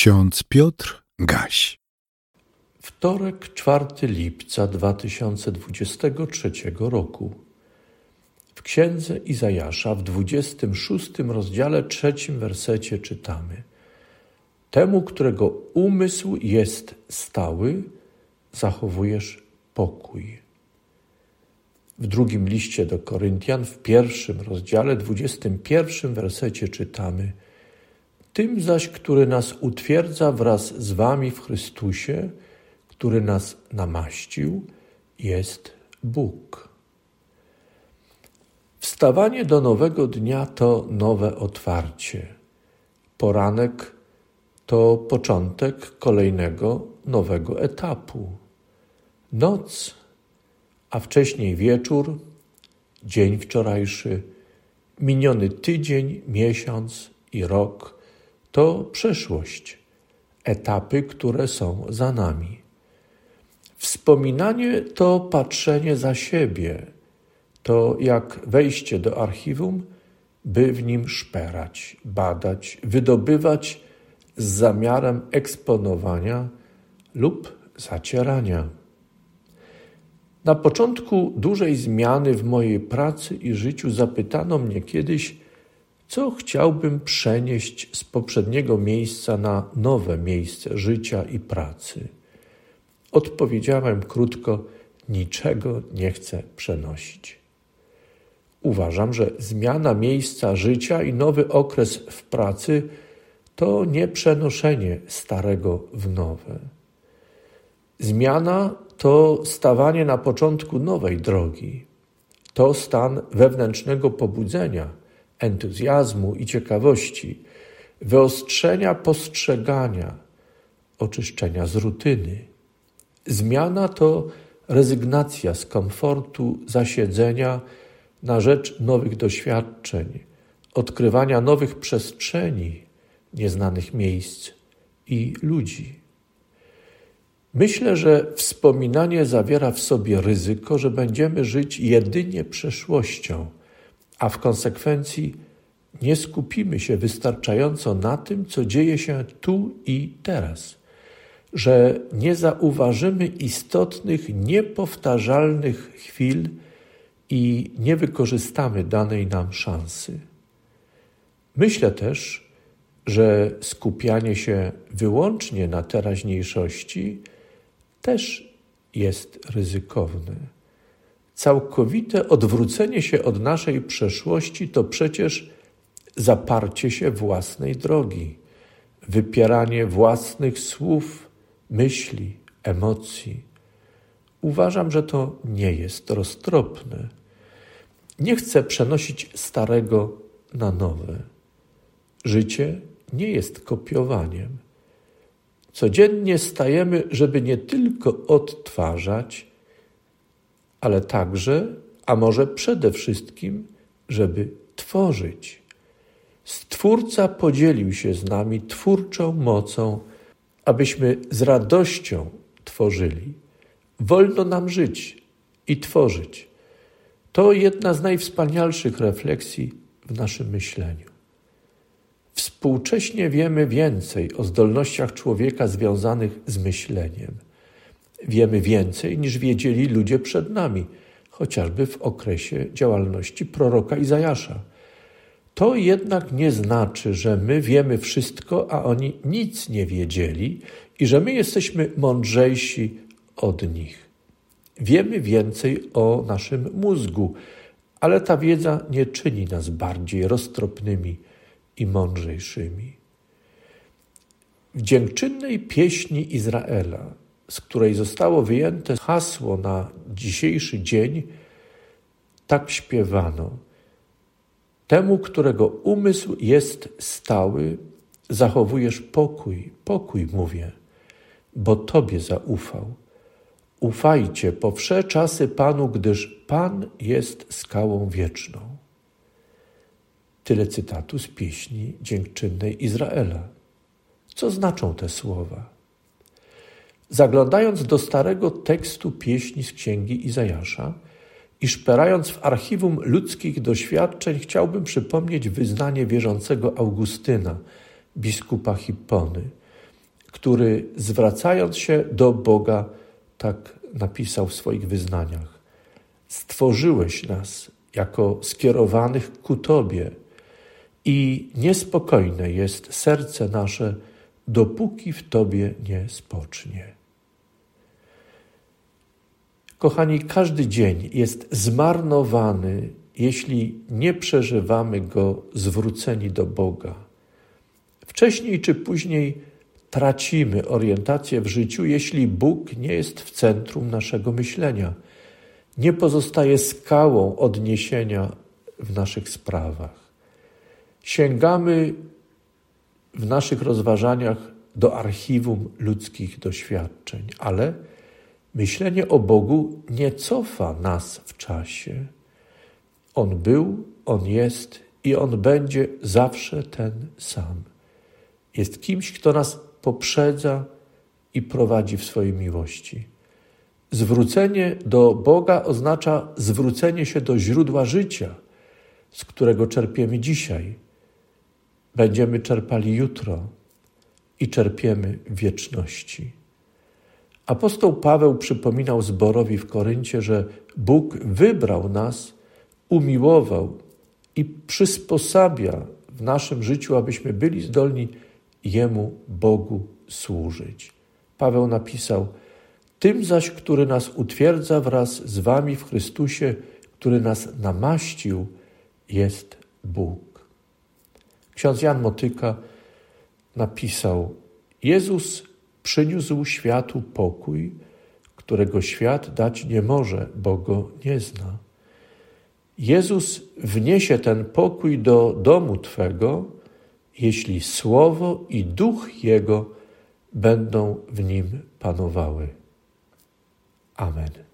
Ksiądz Piotr Gaś. Wtorek, 4 lipca 2023 roku. W księdze Izajasza w 26 rozdziale, trzecim wersecie czytamy: Temu, którego umysł jest stały, zachowujesz pokój. W drugim liście do Koryntian, w pierwszym rozdziale, 21 wersecie czytamy: tym zaś, który nas utwierdza wraz z Wami w Chrystusie, który nas namaścił, jest Bóg. Wstawanie do nowego dnia to nowe otwarcie. Poranek to początek kolejnego nowego etapu. Noc, a wcześniej wieczór, dzień wczorajszy, miniony tydzień, miesiąc i rok to przeszłość, etapy, które są za nami. Wspominanie to patrzenie za siebie, to jak wejście do archiwum, by w nim szperać, badać, wydobywać z zamiarem eksponowania lub zacierania. Na początku dużej zmiany w mojej pracy i życiu zapytano mnie kiedyś, co chciałbym przenieść z poprzedniego miejsca na nowe miejsce życia i pracy. Odpowiedziałem krótko: niczego nie chcę przenosić. Uważam, że zmiana miejsca życia i nowy okres w pracy to nie przenoszenie starego w nowe. Zmiana to stawanie na początku nowej drogi. To stan wewnętrznego pobudzenia entuzjazmu i ciekawości, wyostrzenia postrzegania, oczyszczenia z rutyny. Zmiana to rezygnacja z komfortu zasiedzenia na rzecz nowych doświadczeń, odkrywania nowych przestrzeni, nieznanych miejsc i ludzi. Myślę, że wspominanie zawiera w sobie ryzyko, że będziemy żyć jedynie przeszłością a w konsekwencji nie skupimy się wystarczająco na tym, co dzieje się tu i teraz, że nie zauważymy istotnych, niepowtarzalnych chwil i nie wykorzystamy danej nam szansy. Myślę też, że skupianie się wyłącznie na teraźniejszości też jest ryzykowne. Całkowite odwrócenie się od naszej przeszłości to przecież zaparcie się własnej drogi, wypieranie własnych słów, myśli, emocji. Uważam, że to nie jest roztropne. Nie chcę przenosić starego na nowe. Życie nie jest kopiowaniem. Codziennie stajemy, żeby nie tylko odtwarzać, ale także, a może przede wszystkim, żeby tworzyć. Stwórca podzielił się z nami twórczą mocą, abyśmy z radością tworzyli. Wolno nam żyć i tworzyć. To jedna z najwspanialszych refleksji w naszym myśleniu. Współcześnie wiemy więcej o zdolnościach człowieka związanych z myśleniem wiemy więcej niż wiedzieli ludzie przed nami, chociażby w okresie działalności proroka Izajasza. To jednak nie znaczy, że my wiemy wszystko, a oni nic nie wiedzieli i że my jesteśmy mądrzejsi od nich. Wiemy więcej o naszym mózgu, ale ta wiedza nie czyni nas bardziej roztropnymi i mądrzejszymi. W dziękczynnej pieśni Izraela z której zostało wyjęte hasło na dzisiejszy dzień, tak śpiewano. Temu, którego umysł jest stały, zachowujesz pokój, pokój mówię, bo Tobie zaufał. Ufajcie po wsze czasy Panu, gdyż Pan jest skałą wieczną. Tyle cytatu z pieśni dziękczynnej Izraela. Co znaczą te słowa? Zaglądając do starego tekstu pieśni z księgi Izajasza i szperając w archiwum ludzkich doświadczeń, chciałbym przypomnieć wyznanie wierzącego Augustyna, biskupa Hippony. który zwracając się do Boga, tak napisał w swoich wyznaniach: Stworzyłeś nas jako skierowanych ku Tobie, i niespokojne jest serce nasze, dopóki w Tobie nie spocznie. Kochani, każdy dzień jest zmarnowany, jeśli nie przeżywamy go zwróceni do Boga. Wcześniej czy później tracimy orientację w życiu, jeśli Bóg nie jest w centrum naszego myślenia, nie pozostaje skałą odniesienia w naszych sprawach. Sięgamy w naszych rozważaniach do archiwum ludzkich doświadczeń, ale myślenie o Bogu nie cofa nas w czasie. On był, on jest i on będzie zawsze ten sam. Jest kimś, kto nas poprzedza i prowadzi w swojej miłości. Zwrócenie do Boga oznacza zwrócenie się do źródła życia, z którego czerpiemy dzisiaj. Będziemy czerpali jutro i czerpiemy wieczności. Apostoł Paweł przypominał zborowi w Koryncie, że Bóg wybrał nas, umiłował i przysposabia w naszym życiu, abyśmy byli zdolni Jemu, Bogu, służyć. Paweł napisał: Tym zaś, który nas utwierdza wraz z Wami w Chrystusie, który nas namaścił, jest Bóg. Ksiądz Jan Motyka napisał: Jezus przyniósł światu pokój, którego świat dać nie może, bo go nie zna. Jezus wniesie ten pokój do domu Twego, jeśli Słowo i Duch Jego będą w nim panowały. Amen.